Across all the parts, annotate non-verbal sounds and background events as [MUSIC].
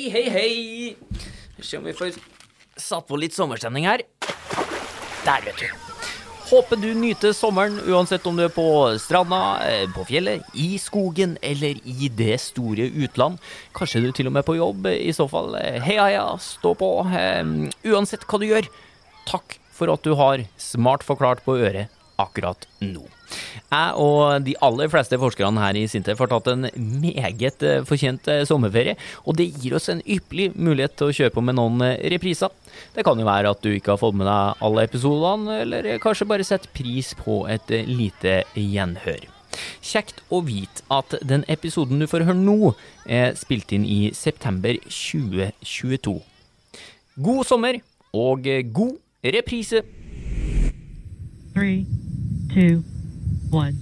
Hei, hei, hei. Se om vi får satt på litt sommerstemning her. Der, vet du. Håper du nyter sommeren, uansett om du er på stranda, eh, på fjellet, i skogen eller i det store utland. Kanskje du til og med er på jobb. I så fall, eh, heia, heia, stå på. Eh, Uansett hva du gjør, takk for at du har Smart forklart på øret akkurat nå. Jeg og de aller fleste forskerne her i Sintef har tatt en meget eh, fortjent eh, sommerferie, og det gir oss en ypperlig mulighet til å kjøre på med noen eh, repriser. Det kan jo være at du ikke har fått med deg alle episodene, eller kanskje bare setter pris på et lite gjenhør. Kjekt å vite at den episoden du får høre nå, er spilt inn i september 2022. God sommer og god reprise! Three, two, one.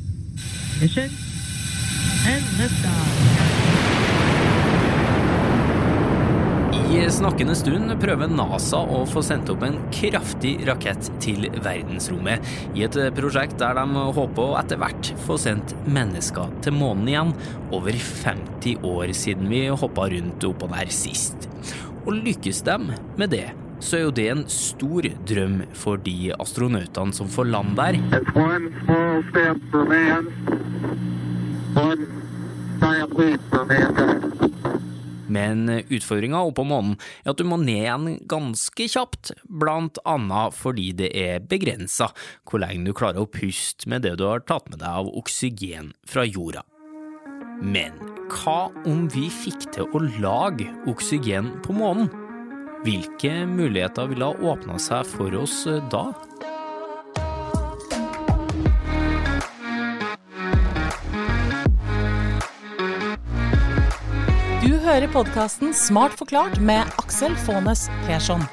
Mission and liftoff. I snakkende stund prøver NASA å få sendt opp en kraftig rakett til verdensrommet, i et prosjekt der de håper å etter hvert få sendt mennesker til månen igjen, over 50 år siden vi hoppa rundt oppå der sist. Og lykkes de med det, så er jo det en stor drøm for de astronautene som får land der. Men utfordringa oppå månen er at du må ned igjen ganske kjapt, blant annet fordi det er begrensa hvor lenge du klarer å puste med det du har tatt med deg av oksygen fra jorda. Men hva om vi fikk til å lage oksygen på månen? Hvilke muligheter ville ha åpna seg for oss da? Du hører podkasten Smart forklart med Aksel Faanes Persson.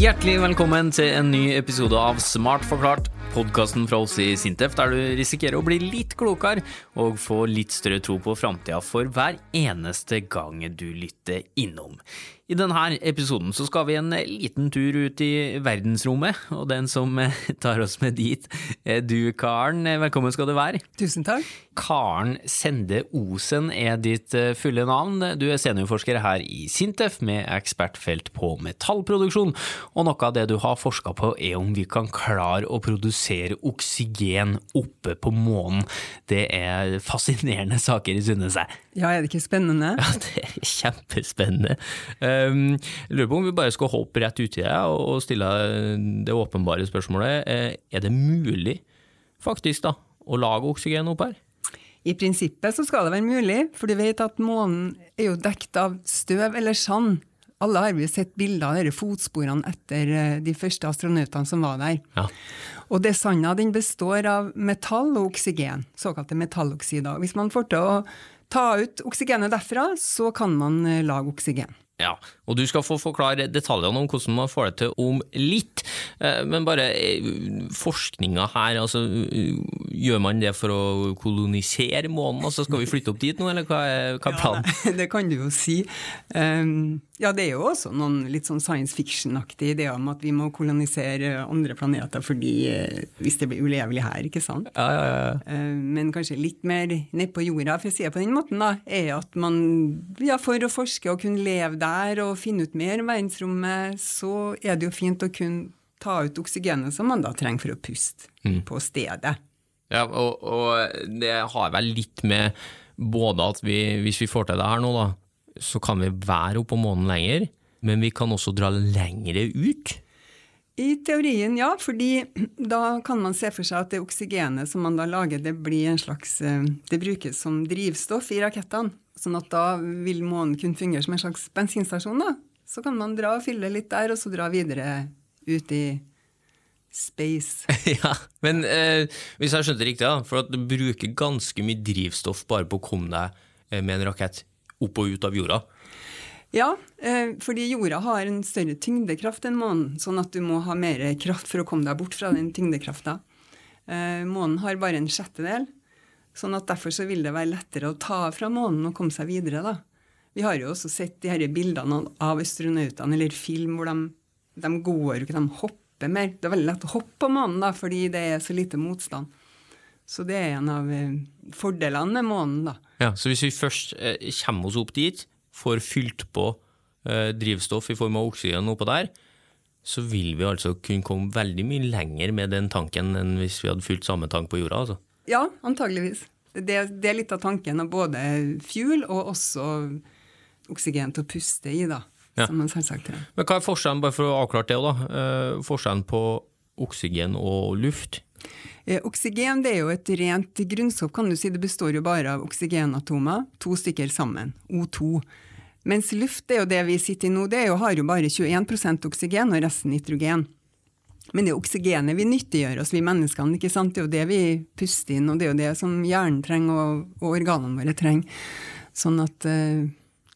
Hjertelig velkommen til en ny episode av Smart forklart, podkasten fra oss i Sintef, der du risikerer å bli litt klokere og få litt større tro på framtida for hver eneste gang du lytter innom. I denne episoden så skal vi en liten tur ut i verdensrommet, og den som tar oss med dit, er du, Karen. Velkommen skal du være. Tusen takk. Karen Sende Osen er ditt eh, fulle navn. Du er seniorforsker her i Sintef med ekspertfelt på metallproduksjon, og noe av det du har forska på er om vi kan klare å produsere oksygen oppe på månen. Det er fascinerende saker, synes jeg. Ja, er det ikke spennende? Ja, [LAUGHS] det er kjempespennende. Um, lurer på om vi bare skal hoppe rett uti det og stille det åpenbare spørsmålet. Eh, Er det mulig, faktisk, da, å lage oksygen opp her? I prinsippet så skal det være mulig, for du vet at månen er jo dekt av støv eller sand. Alle har vi sett bilder av disse fotsporene etter eh, de første astronautene som var der. Ja. Og det sanda den består av metall og oksygen, såkalte metalloksider. Hvis man får til å ta ut oksygenet derfra, så kan man eh, lage oksygen. Ja, og du skal få forklare detaljene om hvordan man får det til om litt, eh, men bare forskninga her, altså gjør man det for å kolonisere månen, altså skal vi flytte opp dit nå, eller hva er, hva er planen? Ja, [LAUGHS] det kan du jo si. Um, ja, det er jo også noen litt sånn science fiction-aktige ideer om at vi må kolonisere andre planeter fordi eh, hvis det blir ulevelig her, ikke sant? Ja, ja, ja. Eh, Men kanskje litt mer nedpå jorda, for å si det på den måten, da, er at man, ja, for å forske og kunne leve der og finne ut mer om verdensrommet, så er det jo fint å kunne ta ut oksygenet som man da trenger for å puste på stedet. Ja, og, og det har vel litt med både at vi, hvis vi får til det her nå, da, så kan vi være oppe på månen lenger, men vi kan også dra lengre ut. I teorien, ja, fordi da kan man se for seg at det oksygenet som man da lager, det blir en slags eh, Det brukes som drivstoff i rakettene. Sånn at da vil månen kunne fungere som en slags bensinstasjon, da. Så kan man dra og fylle litt der, og så dra videre ut i space. [LAUGHS] ja, Men eh, hvis jeg skjønte det riktig, da, for at du bruker ganske mye drivstoff bare på å komme deg eh, med en rakett opp og ut av jorda. Ja, eh, fordi jorda har en større tyngdekraft enn månen, sånn at du må ha mer kraft for å komme deg bort fra den tyngdekrafta. Eh, månen har bare en sjettedel, sånn at derfor så vil det være lettere å ta fra månen og komme seg videre. da. Vi har jo også sett de her bildene av astronautene eller film hvor de, de går jo ikke, de hopper mer. Det er veldig lett å hoppe på månen da, fordi det er så lite motstand. Så det er en av eh, fordelene med månen, da. Ja, Så hvis vi først eh, kommer oss opp dit, får fylt på eh, drivstoff i form av oksygen oppå der, så vil vi altså kunne komme veldig mye lenger med den tanken enn hvis vi hadde fylt samme tank på jorda. altså. Ja, antageligvis. Det, det er litt av tanken av både fuel og også oksygen til å puste i, da. Ja. Som man selvsagt trenger. Men hva er forskjellen, bare for å avklare det, da, eh, forskjellen på oksygen og luft? Eh, oksygen det er jo et rent grunnstoff, kan du si. Det består jo bare av oksygenatomer, to stykker sammen, O2. Mens luft, det er jo det vi sitter i nå, det jo, har jo bare 21% oksygen og resten nitrogen. Men det er oksygenet vi nyttiggjør oss, vi menneskene. ikke sant? Det er jo det vi puster inn, og det er jo det som hjernen trenger, og, og organene våre trenger. Sånn at eh,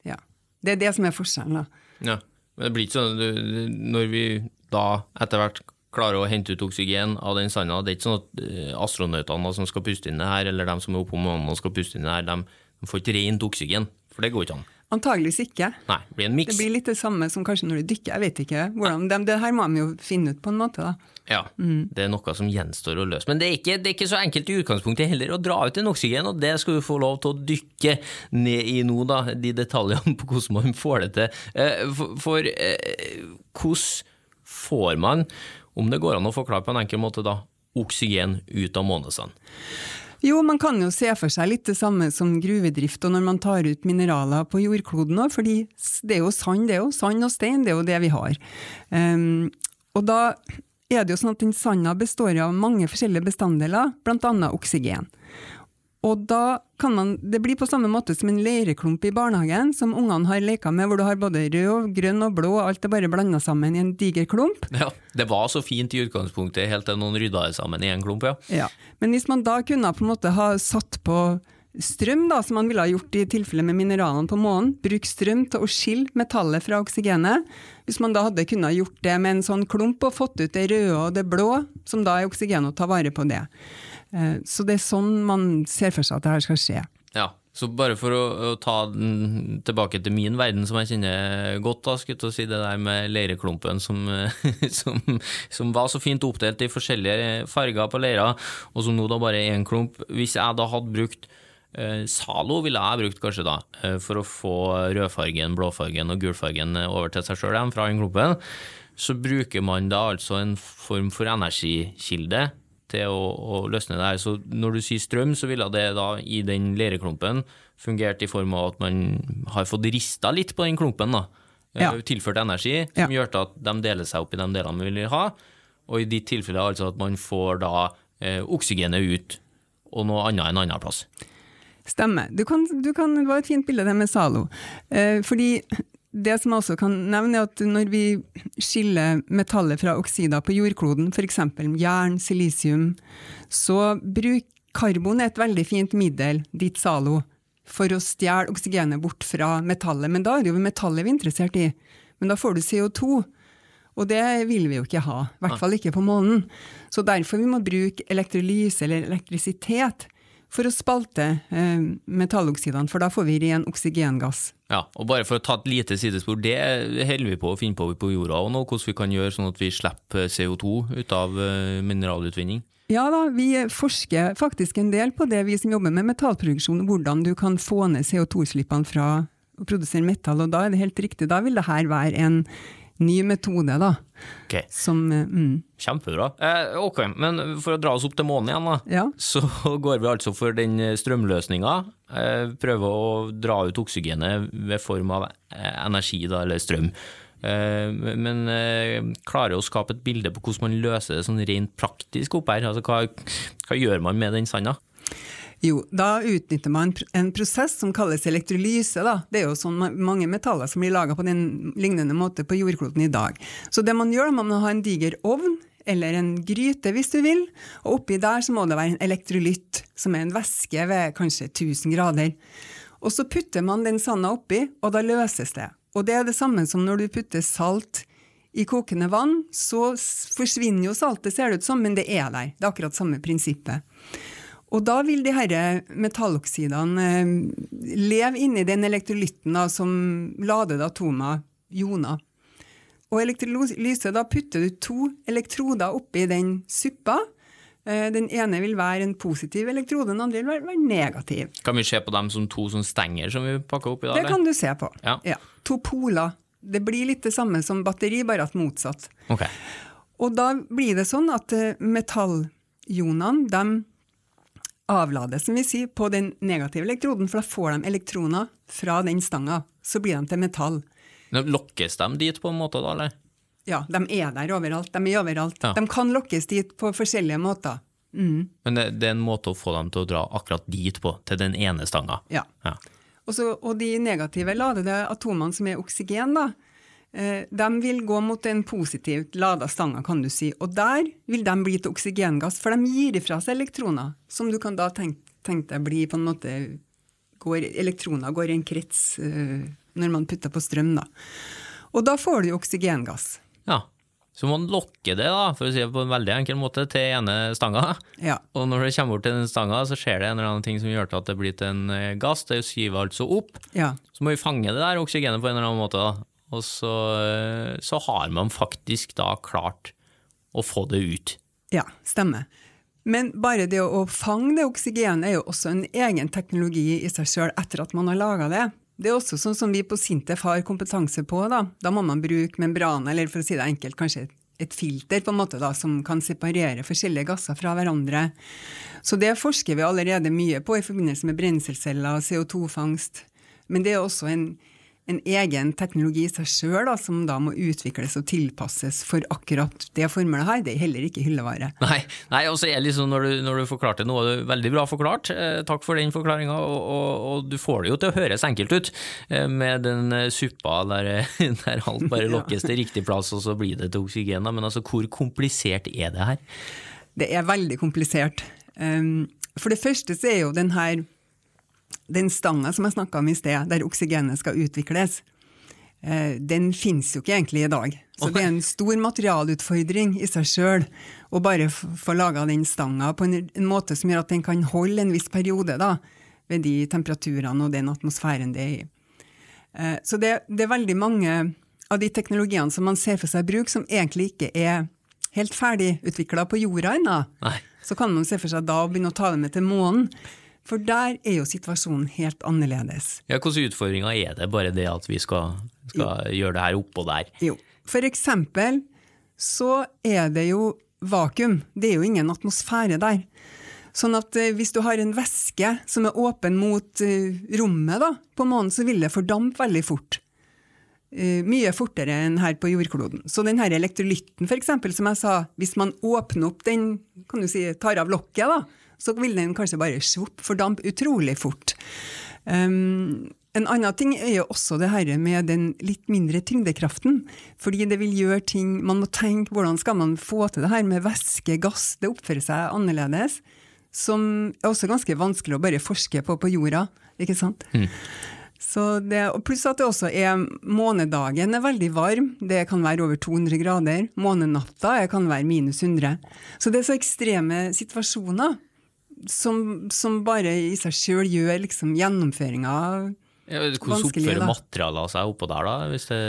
Ja. Det er det som er forskjellen, da. Ja, men det blir ikke sånn du- Når vi da etter hvert klarer å hente ut oksygen av den sanda, det er ikke sånn at eh, astronautene som skal puste inn det her, eller de som er oppe om månen og skal puste inn det her, de får ikke rent oksygen. For det går ikke an. Antageligvis ikke. Nei, det blir en mix. Det blir litt det samme som kanskje når du dykker. Jeg vet ikke. hvordan, det, det her må vi jo finne ut på en måte, da. Ja, det er noe som gjenstår å løse. Men det er, ikke, det er ikke så enkelt i utgangspunktet heller å dra ut en oksygen, og det skal du få lov til å dykke ned i nå, da, de detaljene på hvordan man får det til. Eh, For, for eh, hvordan får man, om det går an å forklare på en enkel måte, da, oksygen ut av månesand? Jo, man kan jo se for seg litt det samme som gruvedrift, og når man tar ut mineraler på jordkloden òg, fordi det er jo sand, det er jo sand og stein, det er jo det vi har. Um, og da er det jo sånn at den sanda består av mange forskjellige bestanddeler, annet oksygen. Og da kan man, Det blir på samme måte som en leireklump i barnehagen, som ungene har leka med, hvor du har både rød, grønn og blå, alt er bare blanda sammen i en diger klump. Ja, Det var så fint i utgangspunktet, helt til noen rydda det sammen i en klump, ja. Ja. Men hvis man da kunne på en måte ha satt på strøm, da, som man ville ha gjort i tilfelle med mineralene på månen, bruk strøm til å skille metallet fra oksygenet. Hvis man da hadde kunnet gjort det med en sånn klump og fått ut det røde og det blå, som da er oksygen, og ta vare på det. Eh, Så det er sånn man ser for seg at det her skal skje. Ja, så bare for å, å ta den tilbake til min verden, som jeg kjenner godt, da, skulle jeg si det der med leireklumpen som, [LAUGHS] som, som var så fint oppdelt i forskjellige farger på leira, og som nå da bare er én klump. Hvis jeg da hadde brukt eh, Zalo, ville jeg brukt kanskje da, eh, for å få rødfargen, blåfargen og gulfargen over til seg sjøl igjen fra den klumpen, så bruker man da altså en form for energikilde til å, å løsne det her. Så når du sier strøm, så ville det da i den lereklumpen fungert i form av at man har fått rista litt på den klumpen, da. Ja. Eh, Tilført energi, Ja. som gjør at de deler seg opp i de delene man vil ha. Og i ditt tilfelle altså at man får da eh, oksygenet ut, og noe annet en annen plass. Stemmer. Du kan, du kan, det var et fint bilde det med Zalo. Eh, fordi det som jeg også kan nevne, er at når vi skiller metallet fra oksider på jordkloden, f.eks. jern, silisium, så bruk karbon er et veldig fint middel, ditt Zalo, for å stjele oksygenet bort fra metallet. Men da er det jo metallet vi er interessert i. Men da får du CO2. Og det vil vi jo ikke ha, i hvert fall ikke på månen. Så derfor vi må bruke elektrolyse eller elektrisitet for å spalte eh, metalloksidene, for da får vi ren oksygengass. Ja, og bare for å ta et lite sidespor, det holder vi på å finne på på jorda og nå, hvordan vi kan gjøre sånn at vi slipper CO2 ut av eh, mineralutvinning. Ja da, vi forsker faktisk en del på det, vi som jobber med metallproduksjon, hvordan du kan få ned CO2-slippene fra å produsere metall, og da er det helt riktig, da vil det her være en ny metode, da. Okay. Som eh, mm, Kjempebra. Eh, ok, men for å dra oss opp til månen igjen, da. Ja. Så [LAUGHS] går vi altså for den strømløsninga. Eh, prøver å dra ut oksygenet ved form av eh, energi, da, eller strøm. Eh, men eh, klarer å skape et bilde på hvordan man løser det sånn rent praktisk opp her? Altså, hva, hva gjør man med den sanda? Jo, da utnytter man en prosess som kalles elektrolyse. Da. Det er jo sånn mange metaller som blir laga på den lignende måte på jordkloden i dag. Så det man gjør, man må ha en diger ovn, eller en gryte hvis du vil, og oppi der så må det være en elektrolytt, som er en væske ved kanskje 1000 grader. Og så putter man den sanda oppi, og da løses det. Og det er det samme som når du putter salt i kokende vann, så forsvinner jo saltet, ser det ut som, men det er der. Det er akkurat samme prinsippet. Og da vil de her metalloksidene eh, leve inni den elektrolytten da, som ladede atomer, joner. Og elektrolyse, da putter du to elektroder oppi den suppa, Eh, Den ene vil være en positiv elektrode, den andre vil være, negativ. Kan vi se på dem som to som stenger som vi pakker opp i dag? Det kan du se på. Ja. To poler. Det blir litt det samme som batteri, bare at motsatt. Okay. Og da blir det sånn at metalljonene, metallionene de avlades, som vi sier, på den negative elektroden, for da får de elektroner fra den stanga. Så blir de til metall. Nå Lokkes de dit på en måte, da, eller? Ja, de er der overalt. De er overalt. Ja. De kan lokkes dit på forskjellige måter. Mm, Men det, det er en måte å få dem til å dra akkurat dit på, til den ene stanga. ja. Ja. Og, så, og de negative ladede atomene som er oksygen, da, de vil gå mot den positivt lada stanga, kan du si. Og der vil de bli til oksygengass, for de gir ifra seg elektroner, som du kan da tenke, tenke deg blir på en måte går, Elektroner går i en krets eh, når man putter på strøm, da. Og da får du oksygengass. ja. Så man lokker det, da, for å si det på en veldig enkel måte, til ene stanga. Ja. Og når det kommer bort til den stanga, så skjer det en eller annen ting som gjør til at det blir til en eh, gass. Det skyver altså opp. ja. Så må vi fange det der oksygenet på en eller annen måte, da. Og så, eh, så har man faktisk da klart å få det ut. Ja, stemmer. Men bare det å fange det oksygenet er jo også en egen teknologi i seg sjøl etter at man har laga det. Det er også sånn som vi på Sintef har kompetanse på. Da Da må man bruke membran, eller for å si det enkelt, kanskje et filter på en måte da, som kan separere forskjellige gasser fra hverandre. Så det forsker vi allerede mye på i forbindelse med brenselceller og CO2-fangst. Men det er også en, en egen teknologi i seg sjøl som da må utvikles og tilpasses for akkurat det formålet her. Det er heller ikke hyllevare. Nei, nei og så er liksom når du, når du forklarte noe, det er veldig bra forklart. Eh, takk for den forklaringa, og, og, og du får det jo til å høres enkelt ut eh, med den eh, suppa der, eh, [LAUGHS] der alt bare [LAUGHS] lokkes til riktig plass, og så blir det til oksygen. Men altså, hvor komplisert er det her? Det er veldig komplisert. Um, for det første så er jo den her den stanga som jeg snakka om i sted, der oksygenet skal utvikles, eh, den fins jo ikke egentlig i dag. Så det er en stor materialutfordring i seg sjøl å bare få laga den stanga på en, måte som gjør at den kan holde en viss periode, da, ved de temperaturene og den atmosfæren det er i. Eh, Så det, det er veldig mange av de teknologiene som man ser for seg bruk, som egentlig ikke er helt ferdigutvikla på jorda ennå. Så kan man se for seg da å begynne å ta det med til månen. For der er jo situasjonen helt annerledes. Ja, Hvilke utfordringer er det, bare det at vi skal, skal gjøre det her oppå der? Jo, for eksempel så er det jo vakuum. Det er jo ingen atmosfære der. Sånn at eh, hvis du har en væske som er åpen mot eh, rommet da, på månen, så vil det fordampe veldig fort. Eh, mye fortere enn her på jordkloden. Så den her elektrolytten, eksempel, som jeg sa, hvis man åpner opp den, kan du si, tar av lokket, da, så vil den kanskje bare svopp, fordampe utrolig fort. Um, en annen ting er jo også det her med den litt mindre tyngdekraften. Fordi det vil gjøre ting Man må tenke hvordan skal man få til det her med væske, gass. Det oppfører seg annerledes. Som er også ganske vanskelig å bare forske på på jorda. Ikke sant? Så det, og pluss at det også er månedagen er veldig varm. Det kan være over 200 grader. Månenatta kan være minus 100. Så det er så ekstreme situasjoner som, som bare i seg sjøl gjør liksom gjennomføringa Ja, Hvordan oppfører da. materialer seg oppå der, da? Hvis det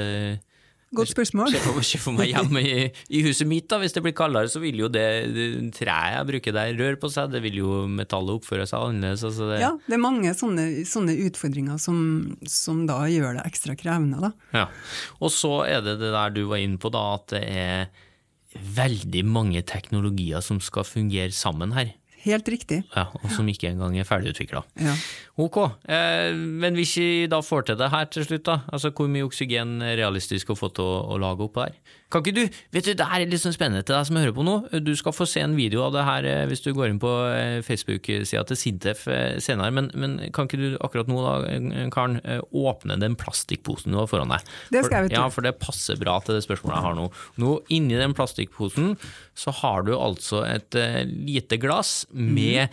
Godt spørsmål. Se for, for meg hjemme i, i huset mitt, da. Hvis det blir kaldere, så vil jo det, det treet jeg bruker der, røre på seg. Det vil jo metallet oppføre seg annerledes. Altså det, Ja, det er mange sånne, sånne utfordringer som, som da gjør det ekstra krevende, da. Ja. Og så er det det der du var inne på, da, at det er veldig mange teknologier som skal fungere sammen her. Helt riktig. Ja, og som ikke engang er ferdigutvikla. Ja. Ok, eh, men hvis vi da får til det her til slutt, da, altså hvor mye oksygen er realistisk å få til å, å lage opp her? Kan ikke du, vet du, det er litt sånn spennende til deg som hører på nå, du skal få se en video av det her eh, hvis du går inn på eh, Facebook-sida til Sintef eh, senere, men, men kan ikke du akkurat nå da, Karen, åpne den plastikkposen du har foran deg? Det skal jeg, vet du. Ja, for det passer bra til det spørsmålet jeg har nå. Nå, inni den plastikkposen så har du altså et lite glass med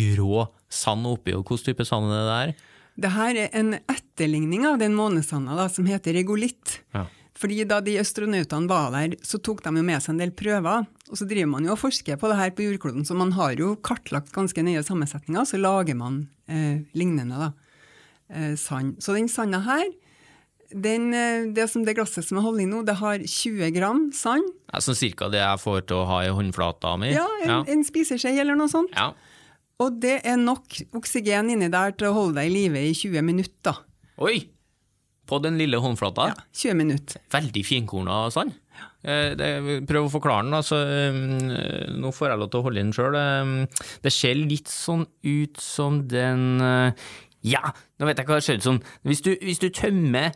grå sand oppi, og hvilken type sand er det der? Det her er en etterligning av den månesanda da, som heter regolitt. Ja. Fordi da de astronautene var der, så tok de jo med seg en del prøver. Og så driver man jo og forsker på det her på jordkloden, så man har jo kartlagt ganske nøye sammensetninger, så lager man eh, lignende da, eh, sand. Så den sanda her Den, eh, det, som det glasset som jeg holder i nå, det har 20 gram sand. Ja, sånn cirka det jeg får til å ha i håndflata mi? Ja, en, ja. en spiseskje eller noe sånt. ja. Og det er nok oksygen inni der til å holde deg i live i 20 minutter. Oi! På den lille håndflata? Ja, 20 minutter. Veldig finkorna sand. Sånn. Prøv å forklare den. Altså, eh, nå får jeg lov til å holde den sjøl. Det ser litt sånn ut som den eh, Ja, nå vet jeg hva det ser ut som. Hvis du, hvis du tømmer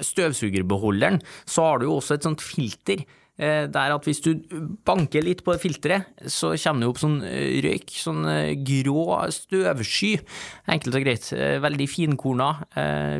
støvsugerbeholderen, så har du jo også et sånt filter. Eh, er at hvis du banker litt på det filteret, så kommer det opp sånn eh, røyk, sånn eh, grå støvsky. Enkelt og greit. Veldig finkorna.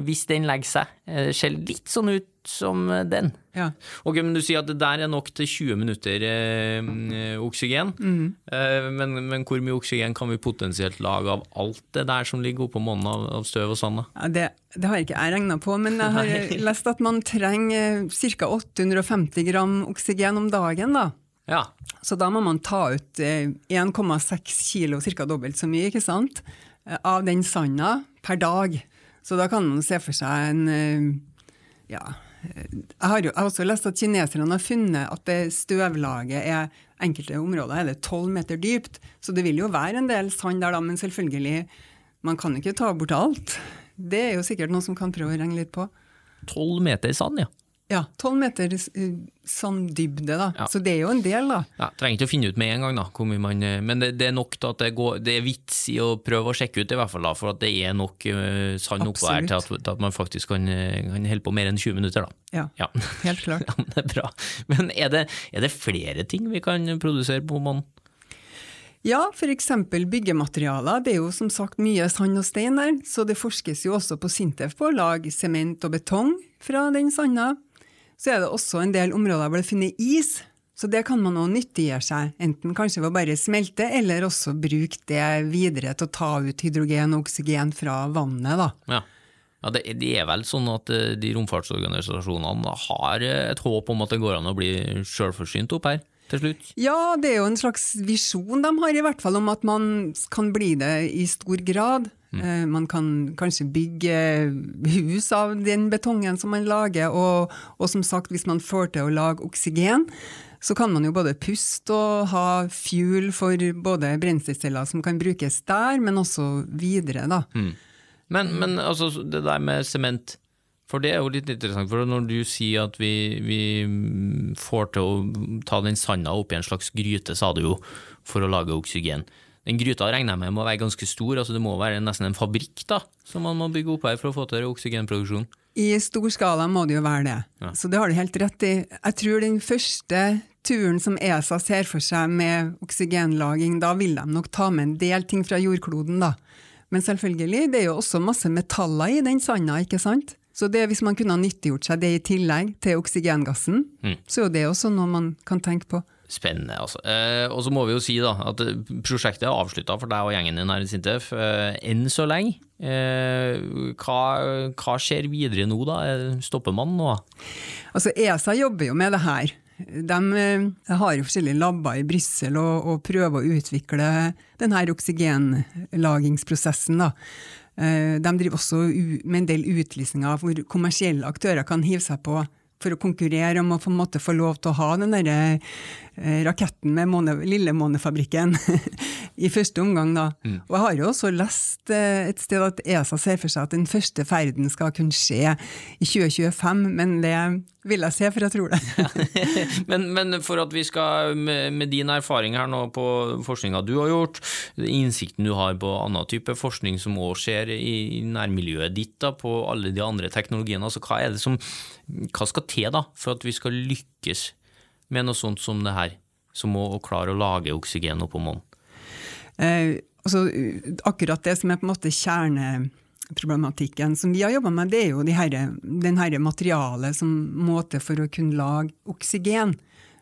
Hvis den legger seg. Det ser litt sånn ut som eh, den. Ja. Ok, men Du sier at det der er nok til 20 minutter eh, oksygen. oksygen. Eh, men, men hvor mye oksygen kan vi potensielt lage av alt det der som ligger oppå månen av, av støv og sand? Ja, det, det har ikke jeg regna på, men jeg har [LAUGHS] eh, lest at man trenger ca. 850 gram oksygen om dagen. da. Ja. Så da må man ta ut eh, 1,6 kilo, ca. dobbelt så mye, ikke sant, eh, av den sanda per dag. Så da kan man se for seg en eh, Ja. Jeg har, jo, jeg har også lest at kineserne har funnet at det støvlaget er enkelte områder er det 12 meter dypt. Så det vil jo være en del sand der, da, men selvfølgelig, man kan ikke ta bort alt. Det er jo sikkert noen som kan prøve å regne litt på. 12 meter sand, ja. Ja, 12 meter sånn dybde, da. Ja. Så det er jo en del, da. ja. Trenger ikke å finne ut med en gang, da, hvor mye man eh, Men det, det er nok til at det, går, det er vits i å prøve å sjekke ut, i hvert fall, da, for at det er nok uh, sand oppå her til at, til at man faktisk kan, eh, kan holde på mer enn 20 minutter. da. Ja, Ja. helt klart. [LAUGHS] Ja, men det er bra. Men er det, er det flere ting vi kan produsere på månen? Ja, f.eks. byggematerialer. Det er jo som sagt mye sand og stein der, så det forskes jo også på Sintef på å lage sement og betong fra den sanda. Så er det også en del områder hvor det finner is, så det kan man òg nyttiggjøre seg, enten kanskje ved å bare smelte, eller også bruke det videre til å ta ut hydrogen og oksygen fra vannet, da. Ja. Ja, det, det er vel sånn at eh, de romfartsorganisasjonene har eh, et håp om at det går an å bli sjølforsynt opp her til slutt? Ja, det er jo en slags visjon de har, i hvert fall, om at man kan bli det i stor grad. Mm. Man kan kanskje bygge hus av den betongen som man lager, og, og som sagt, hvis man får til å lage oksygen, så kan man jo både puste og ha fuel for både brenselceller som kan brukes der, men også videre, da. Men, men altså, det der med sement, for det er jo litt interessant, for når du sier at vi, vi får til å ta den sanda oppi en slags gryte, sa du jo, for å lage oksygen. Den gryta regner jeg med må være ganske stor, altså det må være nesten en fabrikk da, som man må bygge opp her for å få til oksygenproduksjon. I stor skala må det jo være det. Ja. Så det har du helt rett i. Jeg tror den første turen som ESA ser for seg med oksygenlaging, da vil de nok ta med en del ting fra jordkloden, da. Men selvfølgelig, det er jo også masse metaller i den sanda, ikke sant? Så det, hvis man kunne ha nyttiggjort seg det i tillegg til oksygengassen, Mm. så er det også noe man kan tenke på. Spennende, altså. Eh, og så må vi jo si da, at eh, prosjektet er avslutta for deg og gjengen din her i Sintef eh, enn så lenge. Eh, hva, hva skjer videre nå, da? Eh, Stopper man nå? Altså ESA jobber jo med det her. De eh, har jo forskjellige labber i Brussel og, og prøver å utvikle denne oksygenlagingsprosessen. Da. Eh, De driver også med en del utlysninger hvor kommersielle aktører kan hive seg på for å konkurrere om å få lov til å ha den der, eh, raketten med måne, Lillemånefabrikken [LAUGHS] i første omgang. Da. Og jeg har jo også lest eh, et sted at ESA ser for seg at den første ferden skal kunne skje i 2025, men det vil jeg se, for jeg tror det. [LAUGHS] men, men for at vi skal, med, med din erfaring her nå på forskninga du har gjort, innsikten du har på annen type forskning som òg skjer i, i nærmiljøet ditt, da, på alle de andre teknologiene, altså hva er det som hva skal til da, for at vi skal lykkes med noe sånt som det her, som å, å klare å lage oksygen oppå månen? Eh, altså, akkurat det som er på en måte kjerneproblematikken som vi har jobba med, det er jo de herre materialet som måte for å kunne lage oksygen.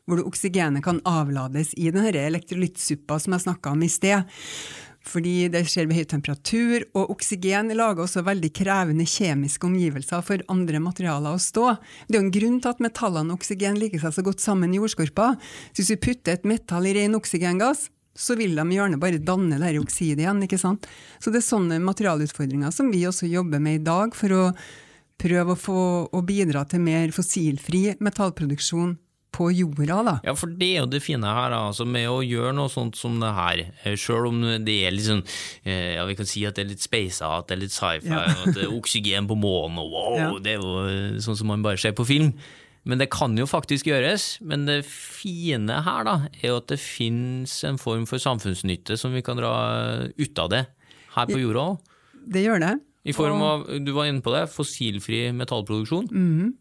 Hvor oksygenet kan avlades i den elektrolyttsuppa som jeg snakka om i sted. Fordi det skjer ved høy temperatur, og oksygen lager også veldig krevende kjemiske omgivelser for andre materialer å stå. Det er jo en grunn til at metallene og oksygen liker seg så godt sammen i jordskorpa. Så hvis vi putter et metall i ren oksygengass, så vil de gjerne bare danne det oksidet igjen. ikke sant? Så det er sånne materialutfordringer som vi også jobber med i dag, for å prøve å, få, å bidra til mer fossilfri metallproduksjon på jorda, da. Ja, for det er jo det fine her, altså, med å gjøre noe sånt som det her. Sjøl Selv om det er litt sånn eh, Ja, vi kan si at det er litt speisa, at det er litt sci-fi, Ja. at det er oksygen på månen, og wow, Ja. det er jo eh, sånn som man bare ser på film. Men det kan jo faktisk gjøres. Men det fine her, da, er jo at det finnes en form for samfunnsnytte som vi kan dra ut av det her på jorda òg. Det gjør det. I form av, du var inne på det, fossilfri metallproduksjon. Mhm.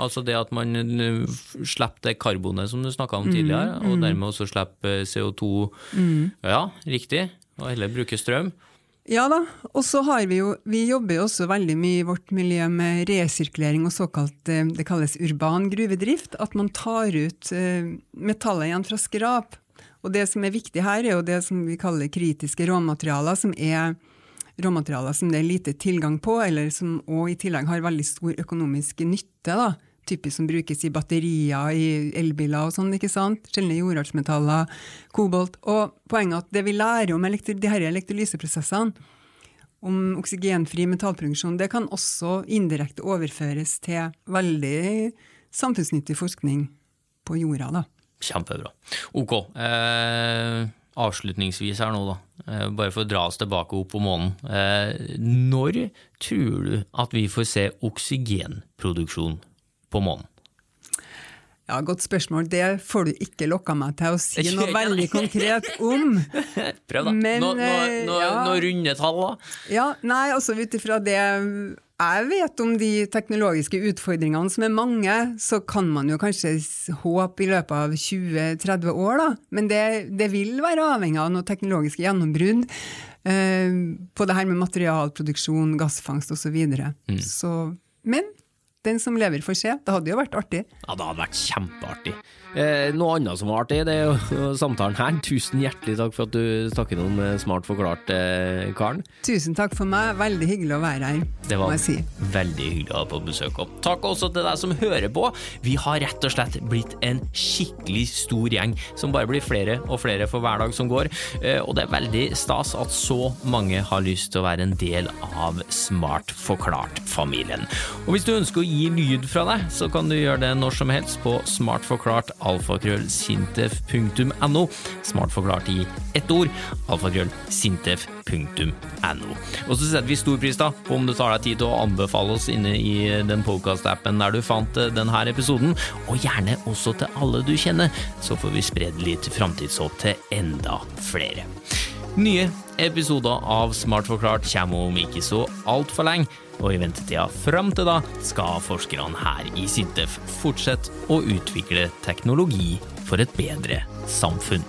Altså det at man eh, slipper det karbonet som du snakka om tidligere, og dermed også slipper eh, CO2. Ja, riktig. Og heller bruke strøm. Ja da, og så har vi jo Vi jobber jo også veldig mye i vårt miljø med resirkulering og såkalt eh, Det kalles urban gruvedrift. At man tar ut metallet igjen fra skrap. Og det som er viktig her, er jo det som vi kaller kritiske råmaterialer, som er råmaterialer som det er lite tilgang på, eller som òg i tillegg har veldig stor økonomisk nytte. da. Typisk som brukes i batterier, i elbiler og sånn, ikke sant. Sjeldne jordartsmetaller, kobolt. Og poenget er at det vi lærer om disse elektrolyseprosessene, om oksygenfri metallproduksjon, det kan også indirekte overføres til veldig samfunnsnyttig forskning på jorda. da. Kjempebra. Ok. Eh, avslutningsvis her nå, da. Eh, bare for å dra oss tilbake opp på månen. Eh, når tror du at vi får se oksygenproduksjon på månen? Ja, Godt spørsmål. Det får du ikke lokka meg til å si [LAUGHS] noe veldig konkret om. Prøv, da. Men, nå, nå, eh, nå, ja. nå runde tall, da. Ja, nei, altså ut ifra det jeg vet om de teknologiske utfordringene, som er mange, så kan man jo kanskje håpe i løpet av 20-30 år, da. Men det, det vil være avhengig av noe teknologiske gjennombrudd eh, på det her med materialproduksjon, gassfangst osv. Så videre. Så Men den som lever, får se. Det hadde jo vært artig. Ja, det hadde vært kjempeartig. Eh, noe annet som var artig, det er jo [LAUGHS] samtalen her. Tusen hjertelig takk for at du stakk innom eh, Smart forklart, eh, Karen. Tusen takk for meg. Veldig hyggelig å være her, Det må jeg si. veldig hyggelig å ha på besøk. Og takk også til deg som hører på. Vi har rett og slett blitt en skikkelig stor gjeng, som bare blir flere og flere for hver dag som går. Eh, Og det er veldig stas at så mange har lyst til å være en del av Smart forklart-familien. Og hvis du ønsker å gi lyd fra deg, så kan du gjøre det når som helst på smartforklart alfakrøllsintef.no. Smartforklart i ett ord. Alfakrøllsintef.no. Og så setter vi stor pris da på om du tar deg tid til å anbefale oss inne i den podcast-appen der du fant eh, denne episoden, og gjerne også til alle du kjenner, så får vi spredd litt framtidshåp til enda flere. Nye episoder av Smart forklart kommer om ikke så altfor lenge, og i ventetida fram til da skal forskerne her i Sintef fortsette å utvikle teknologi for et bedre samfunn.